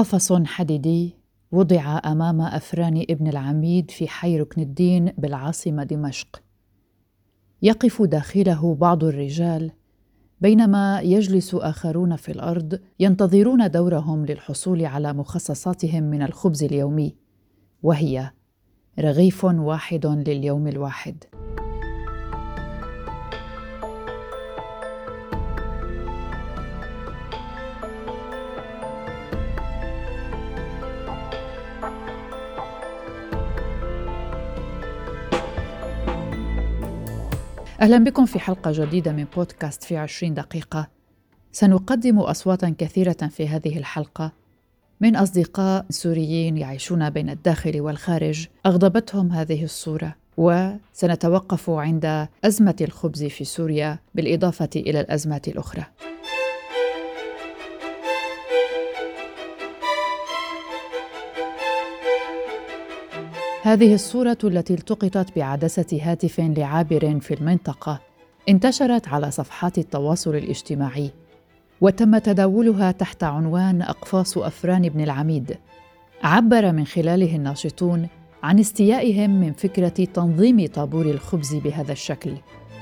قفص حديدي وضع أمام أفران ابن العميد في حي ركن الدين بالعاصمة دمشق. يقف داخله بعض الرجال بينما يجلس آخرون في الأرض ينتظرون دورهم للحصول على مخصصاتهم من الخبز اليومي وهي رغيف واحد لليوم الواحد. أهلا بكم في حلقة جديدة من بودكاست في عشرين دقيقة. سنقدم أصواتا كثيرة في هذه الحلقة. من أصدقاء سوريين يعيشون بين الداخل والخارج أغضبتهم هذه الصورة. وسنتوقف عند أزمة الخبز في سوريا بالإضافة إلى الأزمات الأخرى. هذه الصورة التي التقطت بعدسة هاتف لعابر في المنطقة انتشرت على صفحات التواصل الاجتماعي وتم تداولها تحت عنوان أقفاص أفران بن العميد عبر من خلاله الناشطون عن استيائهم من فكرة تنظيم طابور الخبز بهذا الشكل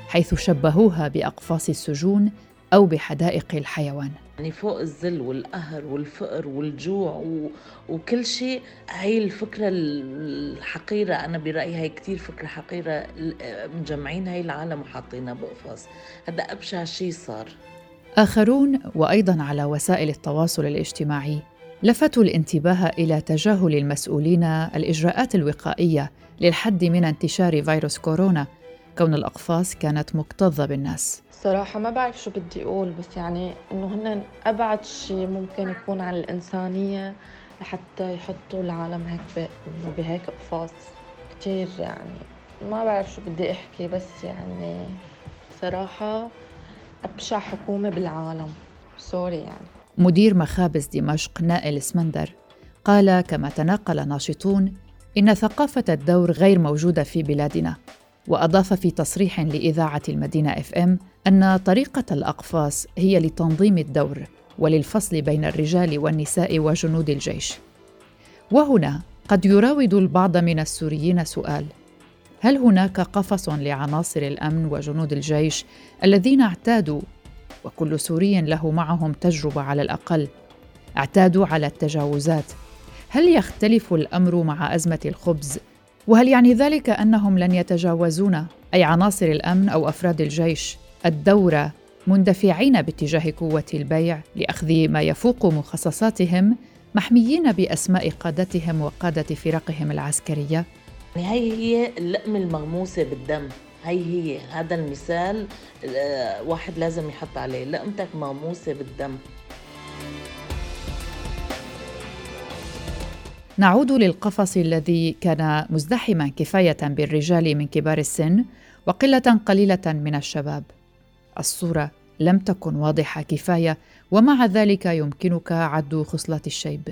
حيث شبهوها بأقفاص السجون أو بحدائق الحيوان. يعني فوق الذل والقهر والفقر والجوع و... وكل شيء. هي الفكرة الحقيرة أنا برأيي هي كتير فكرة حقيرة مجمعين هاي العالم وحاطينها بقفص هذا أبشع شيء صار. آخرون وأيضا على وسائل التواصل الاجتماعي لفتوا الانتباه إلى تجاهل المسؤولين الإجراءات الوقائية للحد من انتشار فيروس كورونا. كون الأقفاص كانت مكتظة بالناس. صراحة ما بعرف شو بدي أقول بس يعني إنه هن أبعد شيء ممكن يكون عن الإنسانية لحتى يحطوا العالم هيك بهيك قفاص كتير يعني ما بعرف شو بدي أحكي بس يعني صراحة أبشع حكومة بالعالم. sorry يعني. مدير مخابز دمشق نائل اسمندر قال كما تناقل ناشطون إن ثقافة الدور غير موجودة في بلادنا. وأضاف في تصريح لإذاعة المدينة FM أن طريقة الأقفاص هي لتنظيم الدور وللفصل بين الرجال والنساء وجنود الجيش. وهنا قد يراود البعض من السوريين سؤال: هل هناك قفص لعناصر الأمن وجنود الجيش الذين اعتادوا وكل سوري له معهم تجربة على الأقل اعتادوا على التجاوزات هل يختلف الأمر مع أزمة الخبز وهل يعني ذلك أنهم لن يتجاوزون أي عناصر الأمن أو أفراد الجيش الدور مندفعين باتجاه قوة البيع لأخذ ما يفوق مخصصاتهم محميين بأسماء قادتهم وقادة فرقهم العسكرية؟ هي هي اللقمه المغموسة بالدم. هي هي هذا المثال آه، واحد لازم يحط عليه. لقمتك مغموسة بالدم. نعود للقفص الذي كان مزدحما كفاية بالرجال من كبار السن وقلة قليلة من الشباب. الصورة لم تكن واضحة كفاية ومع ذلك يمكنك عد خصلات الشيب.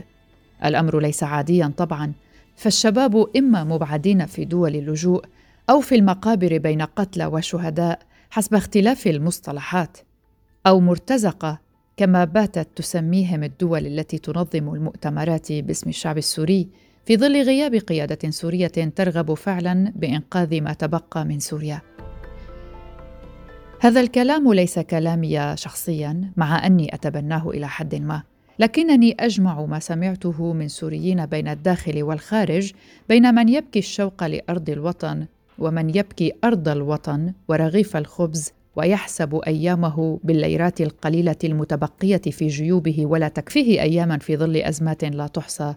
الأمر ليس عاديا طبعا فالشباب إما مبعدين في دول اللجوء أو في المقابر بين قتلى وشهداء حسب اختلاف المصطلحات أو مرتزقة كما باتت تسميهم الدول التي تنظم المؤتمرات باسم الشعب السوري في ظل غياب قيادة سورية ترغب فعلا بإنقاذ ما تبقى من سوريا. هذا الكلام ليس كلامي شخصيا مع أني أتبناه إلى حد ما لكنني أجمع ما سمعته من سوريين بين الداخل والخارج بين من يبكي الشوق لأرض الوطن ومن يبكي أرض الوطن ورغيف الخبز ويحسب أيامه بالليرات القليلة المتبقية في جيوبه ولا تكفيه أياما في ظل أزمات لا تحصى.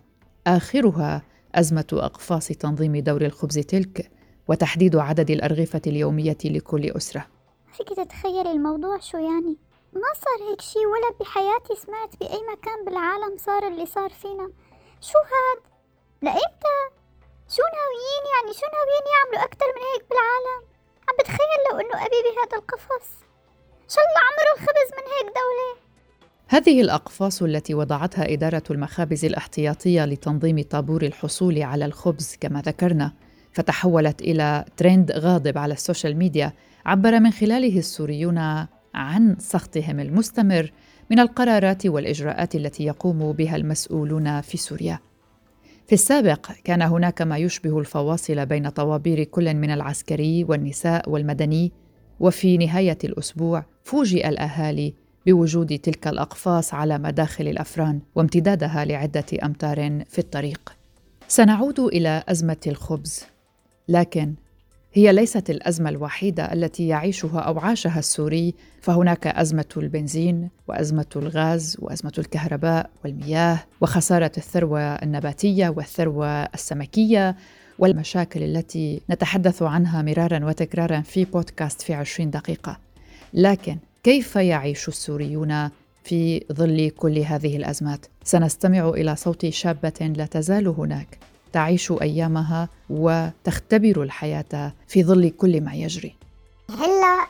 آخرها أزمة أقفاص تنظيم دور الخبز تلك وتحديد عدد الأرغفة اليومية لكل أسرة. فيك تتخيل الموضوع شو يعني؟ ما صار هيك شي ولا بحياتي سمعت بأي مكان بالعالم صار اللي صار فينا. شو هاد؟ لإمتى شو ناويين يعني؟ شو ناويين يعملوا أكتر من هيك بالعالم؟ عم بتخيل لو إنه أبي بهذا القفص؟ شو الله عمره الخبز من هيك دولة؟ هذه الأقفاص التي وضعتها إدارة المخابز الاحتياطية لتنظيم طابور الحصول على الخبز كما ذكرنا فتحولت إلى ترند غاضب على ال social media عبر من خلاله السوريون عن سخطهم المستمر من القرارات والإجراءات التي يقوم بها المسؤولون في سوريا. في السابق كان هناك ما يشبه الفواصل بين طوابير كل من العسكري والنساء والمدني وفي نهاية الأسبوع فوجئ الأهالي بوجود تلك الأقفاص على مداخل الأفران وامتدادها لعدة أمتار في الطريق. سنعود إلى أزمة الخبز لكن هي ليست الأزمة الوحيدة التي يعيشها أو عاشها السوري فهناك أزمة البنزين وأزمة الغاز وأزمة الكهرباء والمياه وخسارة الثروة النباتية والثروة السمكية والمشاكل التي نتحدث عنها مرارا وتكرارا في بودكاست في عشرين دقيقة. لكن كيف يعيش السوريون في ظل كل هذه الأزمات؟ سنستمع إلى صوت شابة لا تزال هناك. تعيش أيامها وتختبر الحياة في ظل كل ما يجري. هلا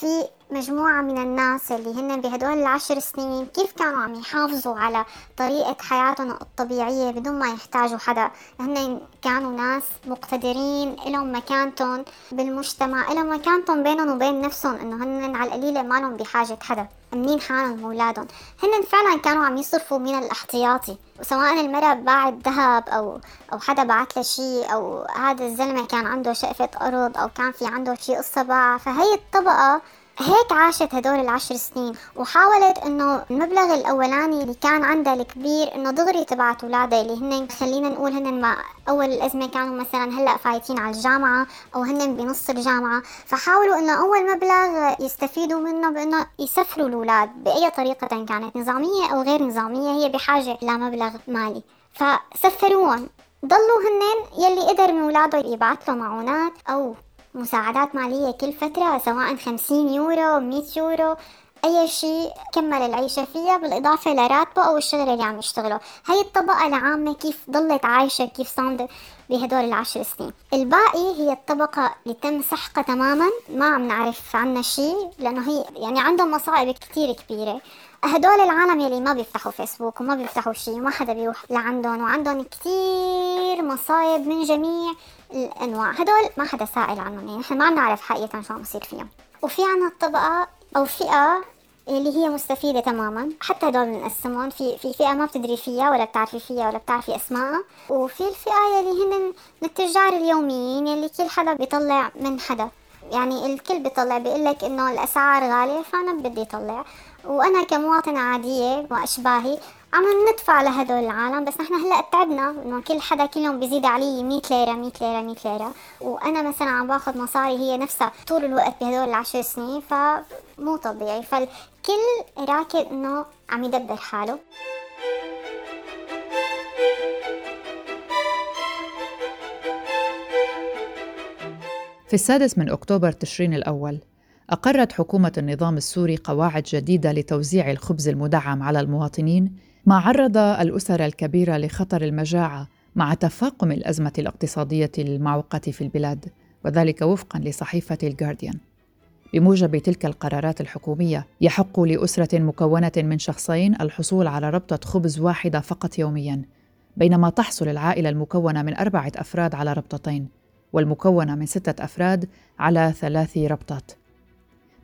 في مجموعة من الناس اللي هن بهدول العشر سنين كيف كانوا عم يحافظوا على طريقة حياتهم الطبيعية بدون ما يحتاجوا حدا؟ هن كانوا ناس مقتدرين لهم مكانتهم بالمجتمع لهم مكانتهم بينهم وبين نفسهم إنه هن على القليلة ما لهم بحاجة حدا أمنين حالهم وأولادهم؟ هن فعلا كانوا عم يصرفوا من الاحتياطي سواء المرأة باعت ذهب أو أو حدا بعت له شيء أو هذا الزلمة كان عنده شقفة أرض أو كان في عنده شيء قصة باع فهي الطبقة هيك عاشت هدول العشر سنين وحاولت إنه المبلغ الأولاني اللي كان عندها الكبير إنه دغري تبعت أولادها اللي هن خلينا نقول هن مع أول الأزمة كانوا مثلا هلأ فايتين على الجامعة أو هن بنص الجامعة فحاولوا إنه أول مبلغ يستفيدوا منه بإنه يسفروا الأولاد بأي طريقة كانت نظامية أو غير نظامية هي بحاجة لمبلغ مالي. فسفروهم ضلوا هن يلي قدر من أولاده يبعث له معونات أو مساعدات مالية كل فترة سواء خمسين يورو مية يورو أي شيء كمل العيشة فيها بالإضافة لراتبه أو الشغل اللي عم يشتغله. هاي الطبقة العامة كيف ضلت عايشة كيف صامدة بهدول العشر سنين. الباقي هي الطبقة اللي تم سحقها تماما ما عم نعرف عنها شيء لأنه هي يعني عندهم مصائب كتير كبيرة. هدول العالم يلي ما بيفتحوا فيسبوك وما بيفتحوا شيء وما حدا بيروح لعندهم وعندهم كتير مصايب من جميع الأنواع. هدول ما حدا سائل عنهم يعني نحن ما بنعرف حقيقة شو عم يصير فيهم. وفي عنا الطبقة أو فئة اللي هي مستفيدة تماما. حتى هدول بنقسمهم. في في فئة ما بتدري فيها ولا بتعرفي فيها ولا بتعرفي اسمائها وفي الفئة يلي هن التجار اليوميين يلي كل حدا بيطلع من حدا. يعني الكل بيطلع بيقول لك إنه الأسعار غالية فأنا بدي أطلع. وأنا كمواطنة عادية وأشباهي عم ندفع لهدول العالم بس نحن هلأ تعبنا إنه كل حدا كل يوم بيزيد علي 100 ليرة 100 ليرة 100 ليرة. وأنا مثلا عم باخذ مصاري هي نفسها طول الوقت بهدول العشر سنين فمو طبيعي. فالكل راكد إنه عم يدبر حاله. في السادس من أكتوبر تشرين الأول أقرت حكومة النظام السوري قواعد جديدة لتوزيع الخبز المدعم على المواطنين ما عرض الأسر الكبيرة لخطر المجاعة مع تفاقم الأزمة الاقتصادية المعوقة في البلاد وذلك وفقا لصحيفة الجارديان بموجب تلك القرارات الحكومية يحق لأسرة مكونة من شخصين الحصول على ربطة خبز واحدة فقط يوميا بينما تحصل العائلة المكونة من أربعة أفراد على ربطتين والمكونة من ستة أفراد على ثلاث ربطات.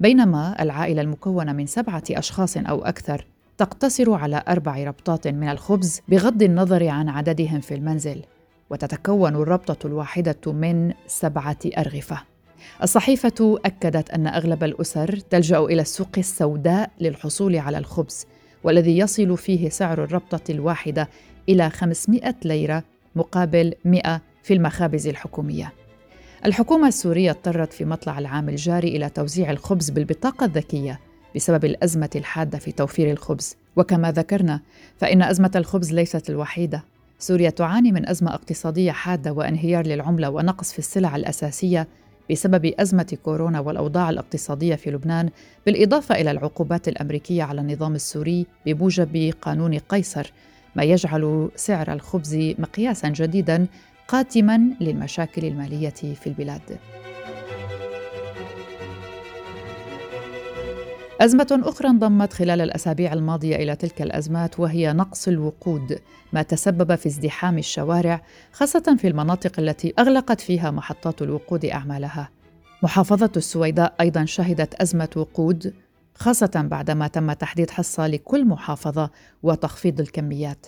بينما العائلة المكونة من سبعة أشخاص أو أكثر تقتصر على أربع ربطات من الخبز بغض النظر عن عددهم في المنزل وتتكون الربطة الواحدة من سبعة أرغفة. الصحيفة أكدت أن أغلب الأسر تلجأ إلى السوق السوداء للحصول على الخبز والذي يصل فيه سعر الربطة الواحدة إلى 500 ليرة مقابل 100 في المخابز الحكومية. الحكومة السورية اضطرت في مطلع العام الجاري إلى توزيع الخبز بالبطاقة الذكية بسبب الأزمة الحادة في توفير الخبز. وكما ذكرنا فإن أزمة الخبز ليست الوحيدة. سوريا تعاني من أزمة اقتصادية حادة وانهيار للعملة ونقص في السلع الأساسية بسبب أزمة كورونا والأوضاع الاقتصادية في لبنان بالإضافة إلى العقوبات الأمريكية على النظام السوري بموجب قانون قيصر ما يجعل سعر الخبز مقياسا جديدا قاتما للمشاكل المالية في البلاد. أزمة أخرى انضمت خلال الأسابيع الماضية إلى تلك الأزمات وهي نقص الوقود، ما تسبب في ازدحام الشوارع خاصة في المناطق التي أغلقت فيها محطات الوقود أعمالها. محافظة السويداء أيضا شهدت أزمة وقود خاصة بعدما تم تحديد حصة لكل محافظة وتخفيض الكميات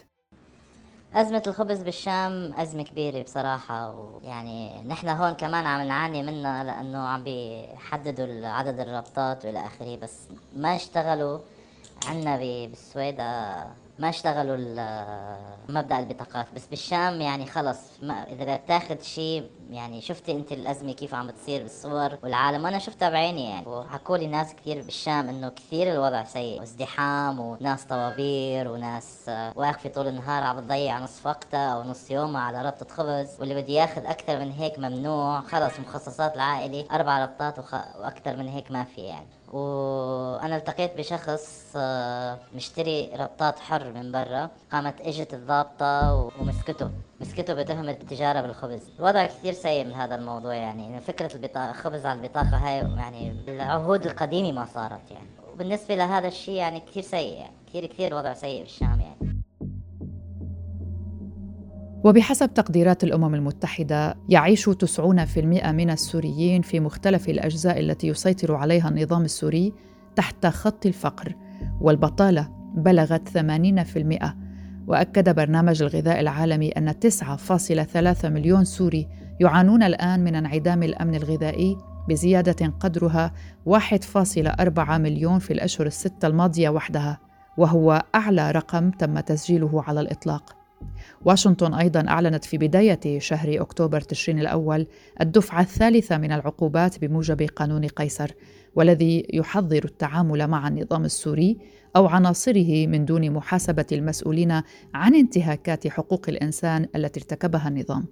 أزمة الخبز بالشام أزمة كبيرة بصراحة ويعني نحن هون كمان عم نعاني منها لأنه عم بيحددوا عدد الربطات وإلى آخره بس ما اشتغلوا عنا بالسويد ما اشتغلوا مبدأ البطاقات. بس بالشام يعني خلص ما إذا بدك تاخذ شيء يعني شفتي انت الأزمة كيف عم بتصير بالصور والعالم؟ أنا شفتها بعيني يعني. وحكوا لي ناس كثير بالشام إنه كثير الوضع سيء. وازدحام وناس طوابير وناس واقفة طول النهار عم بتضيع نصف وقتها أو نص يومها على ربطة خبز. واللي بده ياخذ أكثر من هيك ممنوع. خلص مخصصات العائلة أربع ربطات وخ... وأكثر من هيك ما في يعني. وأنا التقيت بشخص آه، مشتري ربطات حر من برا. قامت إجت الضابطة ومسكته. مسكته بتهمة التجارة بالخبز. الوضع كثير سيء من هذا الموضوع يعني فكرة البطاقة خبز على البطاقة هاي يعني بالعهود القديمة ما صارت يعني. وبالنسبة لهذا الشيء يعني كثير سيء يعني كثير كثير وضع سيء بالشام يعني. وبحسب تقديرات الأمم المتحدة يعيش 90% من السوريين في مختلف الأجزاء التي يسيطر عليها النظام السوري تحت خط الفقر. والبطالة بلغت 80% وأكد برنامج الغذاء العالمي أن 9.3 مليون سوري يعانون الآن من انعدام الأمن الغذائي بزيادة قدرها 1.4 مليون في الأشهر الستة الماضية وحدها وهو أعلى رقم تم تسجيله على الإطلاق. واشنطن أيضا أعلنت في بداية شهر أكتوبر تشرين الأول الدفعة الثالثة من العقوبات بموجب قانون قيصر والذي يحظر التعامل مع النظام السوري أو عناصره من دون محاسبة المسؤولين عن انتهاكات حقوق الإنسان التي ارتكبها النظام.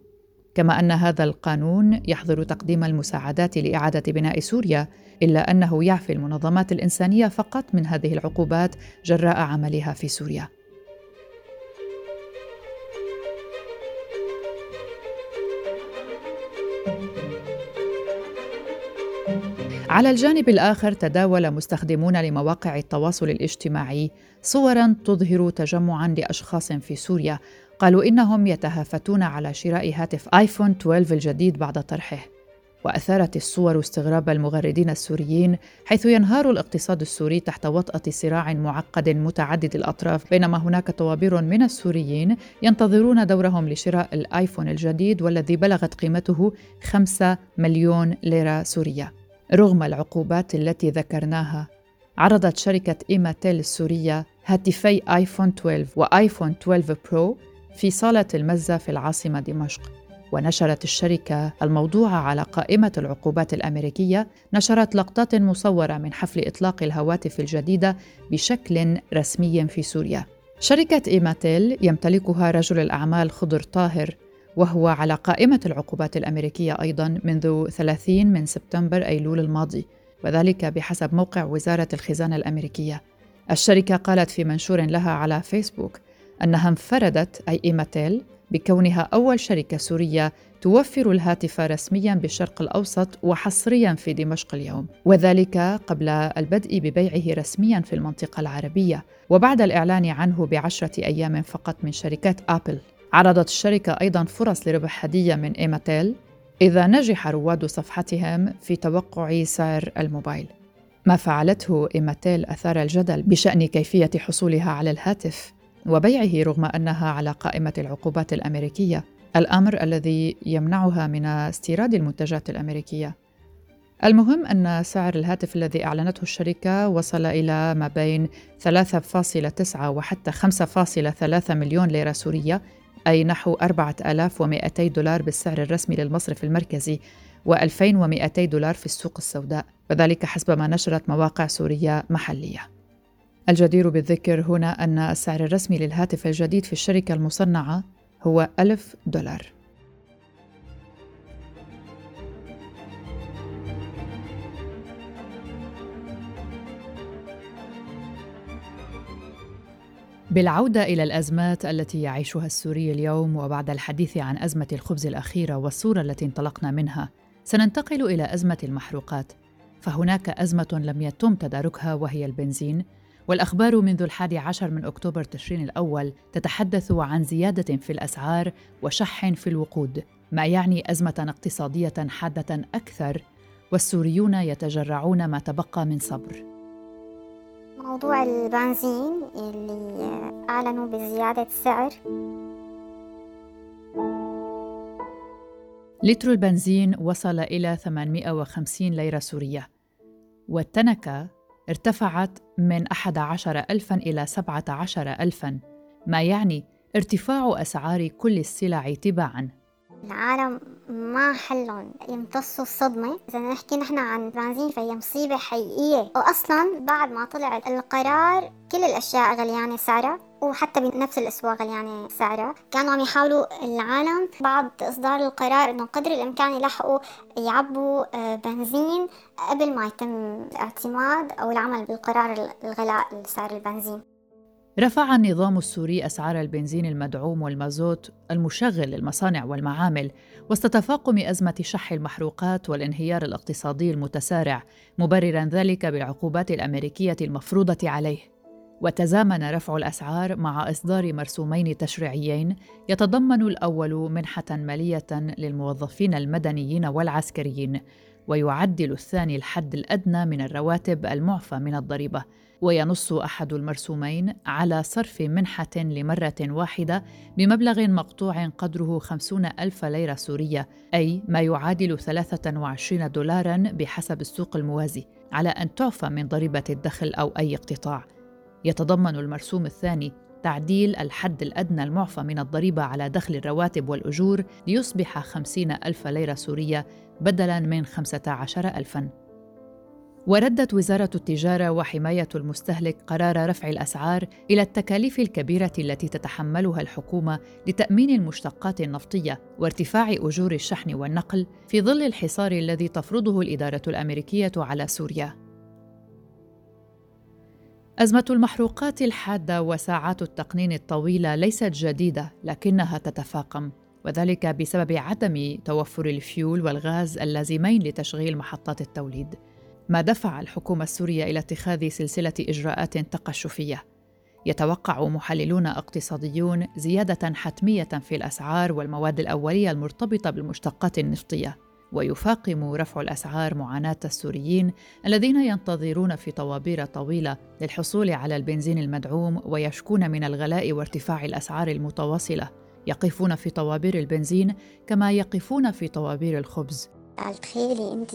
كما أن هذا القانون يحظر تقديم المساعدات لإعادة بناء سوريا إلا أنه يعفي المنظمات الإنسانية فقط من هذه العقوبات جراء عملها في سوريا. على الجانب الآخر تداول مستخدمون لمواقع التواصل الاجتماعي صورا تظهر تجمعا لأشخاص في سوريا. قالوا إنهم يتهافتون على شراء هاتف آيفون 12 الجديد بعد طرحه. وأثارت الصور استغراب المغردين السوريين حيث ينهار الاقتصاد السوري تحت وطأة صراع معقد متعدد الأطراف. بينما هناك طوابير من السوريين ينتظرون دورهم لشراء الآيفون الجديد والذي بلغت قيمته 5 مليون ليرة سورية. رغم العقوبات التي ذكرناها عرضت شركة إيماتيل السورية هاتفي آيفون 12 وآيفون 12 برو في صالة المزة في العاصمة دمشق. ونشرت الشركة الموضوع على قائمة العقوبات الأمريكية نشرت لقطات مصورة من حفل إطلاق الهواتف الجديدة بشكل رسمي في سوريا. شركة إيماتيل يمتلكها رجل الأعمال خضر طاهر وهو على قائمة العقوبات الأمريكية أيضا منذ 30 من سبتمبر أيلول الماضي وذلك بحسب موقع وزارة الخزانة الأمريكية. الشركة قالت في منشور لها على فيسبوك أنها انفردت أي إيماتيل بكونها أول شركة سورية توفر الهاتف رسميا بالشرق الأوسط وحصريا في دمشق اليوم وذلك قبل البدء ببيعه رسميا في المنطقة العربية وبعد الإعلان عنه بعشرة أيام فقط من شركات آبل. عرضت الشركة أيضا فرص لربح هدية من إيماتيل إذا نجح رواد صفحتهم في توقع سعر الموبايل. ما فعلته إيماتيل أثار الجدل بشأن كيفية حصولها على الهاتف وبيعه رغم أنها على قائمة العقوبات الأمريكية الأمر الذي يمنعها من استيراد المنتجات الأمريكية. المهم أن سعر الهاتف الذي أعلنته الشركة وصل إلى ما بين 3.9 وحتى 5.3 مليون ليرة سورية أي نحو 4200 دولار بالسعر الرسمي للمصرف المركزي و2200 دولار في السوق السوداء. وذلك حسب ما نشرت مواقع سورية محلية. الجدير بالذكر هنا أن السعر الرسمي للهاتف الجديد في الشركة المصنعة هو ألف دولار. بالعودة إلى الأزمات التي يعيشها السوري اليوم وبعد الحديث عن أزمة الخبز الأخيرة والصورة التي انطلقنا منها، سننتقل إلى أزمة المحروقات، فهناك أزمة لم يتم تداركها وهي البنزين، والأخبار منذ الحادي عشر من أكتوبر تشرين الأول تتحدث عن زيادة في الأسعار وشح في الوقود، ما يعني أزمة اقتصادية حادة أكثر، والسوريون يتجرعون ما تبقى من صبر. موضوع البنزين اللي أعلنوا بزيادة السعر لتر البنزين وصل إلى 850 ليرة سورية والتنكة ارتفعت من 11 ألفا إلى 17 ألفا ما يعني ارتفاع أسعار كل السلع تباعاً. العالم ما حلهم يمتصوا الصدمة. إذا نحكي نحن عن بنزين فهي مصيبة حقيقية. وأصلا بعد ما طلع القرار كل الأشياء غليانة سعرها وحتى بنفس الأسواق غليانة سعرها. كانوا عم يحاولوا العالم بعد إصدار القرار إنه قدر الإمكان يلحقوا يعبوا آه، بنزين قبل ما يتم الاعتماد أو العمل بالقرار الغلاء سعر البنزين. رفع النظام السوري أسعار البنزين المدعوم والمازوت المشغل للمصانع والمعامل وسط تفاقم أزمة شح المحروقات والانهيار الاقتصادي المتسارع مبررا ذلك بالعقوبات الأمريكية المفروضة عليه. وتزامن رفع الأسعار مع إصدار مرسومين تشريعيين يتضمن الأول منحة مالية للموظفين المدنيين والعسكريين ويعدل الثاني الحد الأدنى من الرواتب المعفى من الضريبة. وينص أحد المرسومين على صرف منحة لمرة واحدة بمبلغ مقطوع قدره خمسون ألف ليرة سورية أي ما يعادل 23 دولاراً بحسب السوق الموازي على أن تعفى من ضريبة الدخل أو أي اقتطاع. يتضمن المرسوم الثاني تعديل الحد الأدنى المعفى من الضريبة على دخل الرواتب والأجور ليصبح خمسين ألف ليرة سورية بدلاً من خمسة عشر ألفاً. وردت وزارة التجارة وحماية المستهلك قرار رفع الأسعار إلى التكاليف الكبيرة التي تتحملها الحكومة لتأمين المشتقات النفطية وارتفاع أجور الشحن والنقل في ظل الحصار الذي تفرضه الإدارة الأمريكية على سوريا. أزمة المحروقات الحادة وساعات التقنين الطويلة ليست جديدة لكنها تتفاقم وذلك بسبب عدم توفر الفيول والغاز اللازمين لتشغيل محطات التوليد. ما دفع الحكومة السورية إلى اتخاذ سلسلة إجراءات تقشفية. يتوقع محللون اقتصاديون زيادة حتمية في الأسعار والمواد الأولية المرتبطة بالمشتقات النفطية، ويفاقم رفع الأسعار معاناة السوريين الذين ينتظرون في طوابير طويلة للحصول على البنزين المدعوم ويشكون من الغلاء وارتفاع الأسعار المتواصلة. يقفون في طوابير البنزين كما يقفون في طوابير الخبز تخيلي انت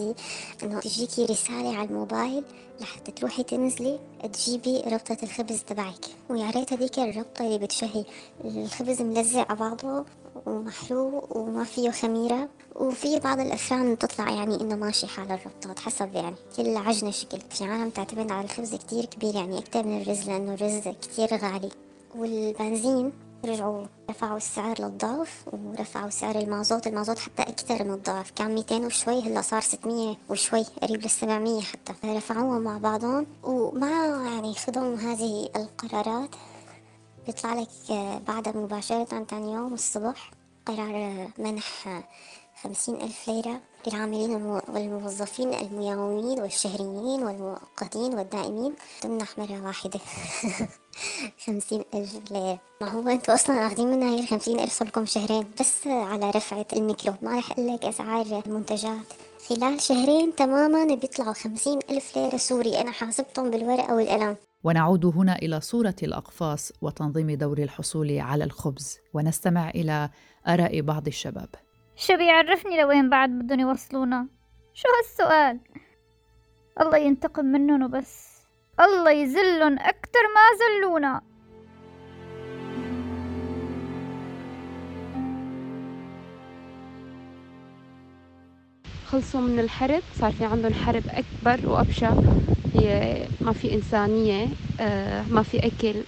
إنه تجيكي رسالة على الموبايل لحتى تروحي تنزلي تجيبي ربطة الخبز تبعك. ويا ريت هذيك الربطة اللي بتشهي الخبز ملزق على بعضه ومحروق وما فيه خميرة. وفي بعض الأفران بتطلع يعني إنه ماشي حال الربطات حسب يعني. كل عجنة شكل في عالم تعتمد على الخبز كتير كبير يعني أكتر من الرز لأنه الرز كتير غالي. والبنزين رجعوا رفعوا السعر للضعف ورفعوا سعر المازوت. المازوت حتى أكثر من الضعف كان 200 وشوي هلا صار 600 وشوي قريب لل 700 حتى. رفعوها مع بعضهم ومع يعني خدهم هذه القرارات. بيطلع لك بعدها مباشرة ثاني يوم الصبح قرار منح خمسين ألف ليرة. للعاملين والموظفين المياومين والشهريين والمؤقتين والدائمين. تمنح مرة واحدة خمسين ألف ليرة. ما هو أنتوا أصلا آخذين منها هي الخمسين ألف صار لكم شهرين؟ بس على رفعة الميكرو. ما رح لك أسعار المنتجات. خلال شهرين تماما بيطلعوا خمسين ألف ليرة سوري. أنا حاسبتهم بالورقة والقلم. ونعود هنا إلى صورة الأقفاص وتنظيم دور الحصول على الخبز. ونستمع إلى آراء بعض الشباب. شو بيعرفني لوين بعد بدهم يوصلونا؟ شو هالسؤال؟ الله ينتقم منهم وبس. الله يزلن أكتر ما زلونا خلصوا من الحرب صار في عندهم حرب أكبر وأبشع هي ما في إنسانية آه، ما في أكل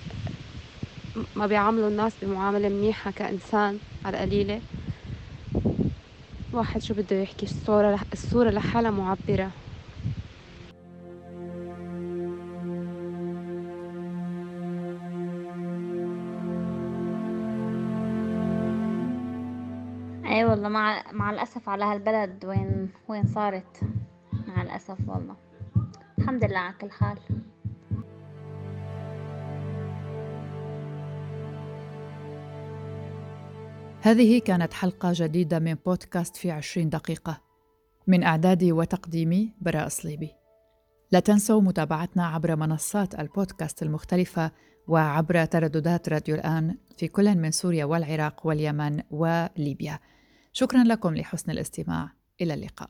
ما بيعاملوا الناس بمعاملة منيحة كإنسان على القليلة واحد شو بده يحكي؟ الصورة الصورة لحالها معبرة. أي والله مع مع الأسف على هالبلد وين وين صارت. مع الأسف والله. الحمد لله على كل حال. هذه كانت حلقة جديدة من بودكاست في عشرين دقيقة. من إعدادي وتقديمي براء صليبي لا تنسوا متابعتنا عبر منصات البودكاست المختلفة وعبر ترددات راديو الآن في كل من سوريا والعراق واليمن وليبيا. شكرا لكم لحسن الاستماع. إلى اللقاء.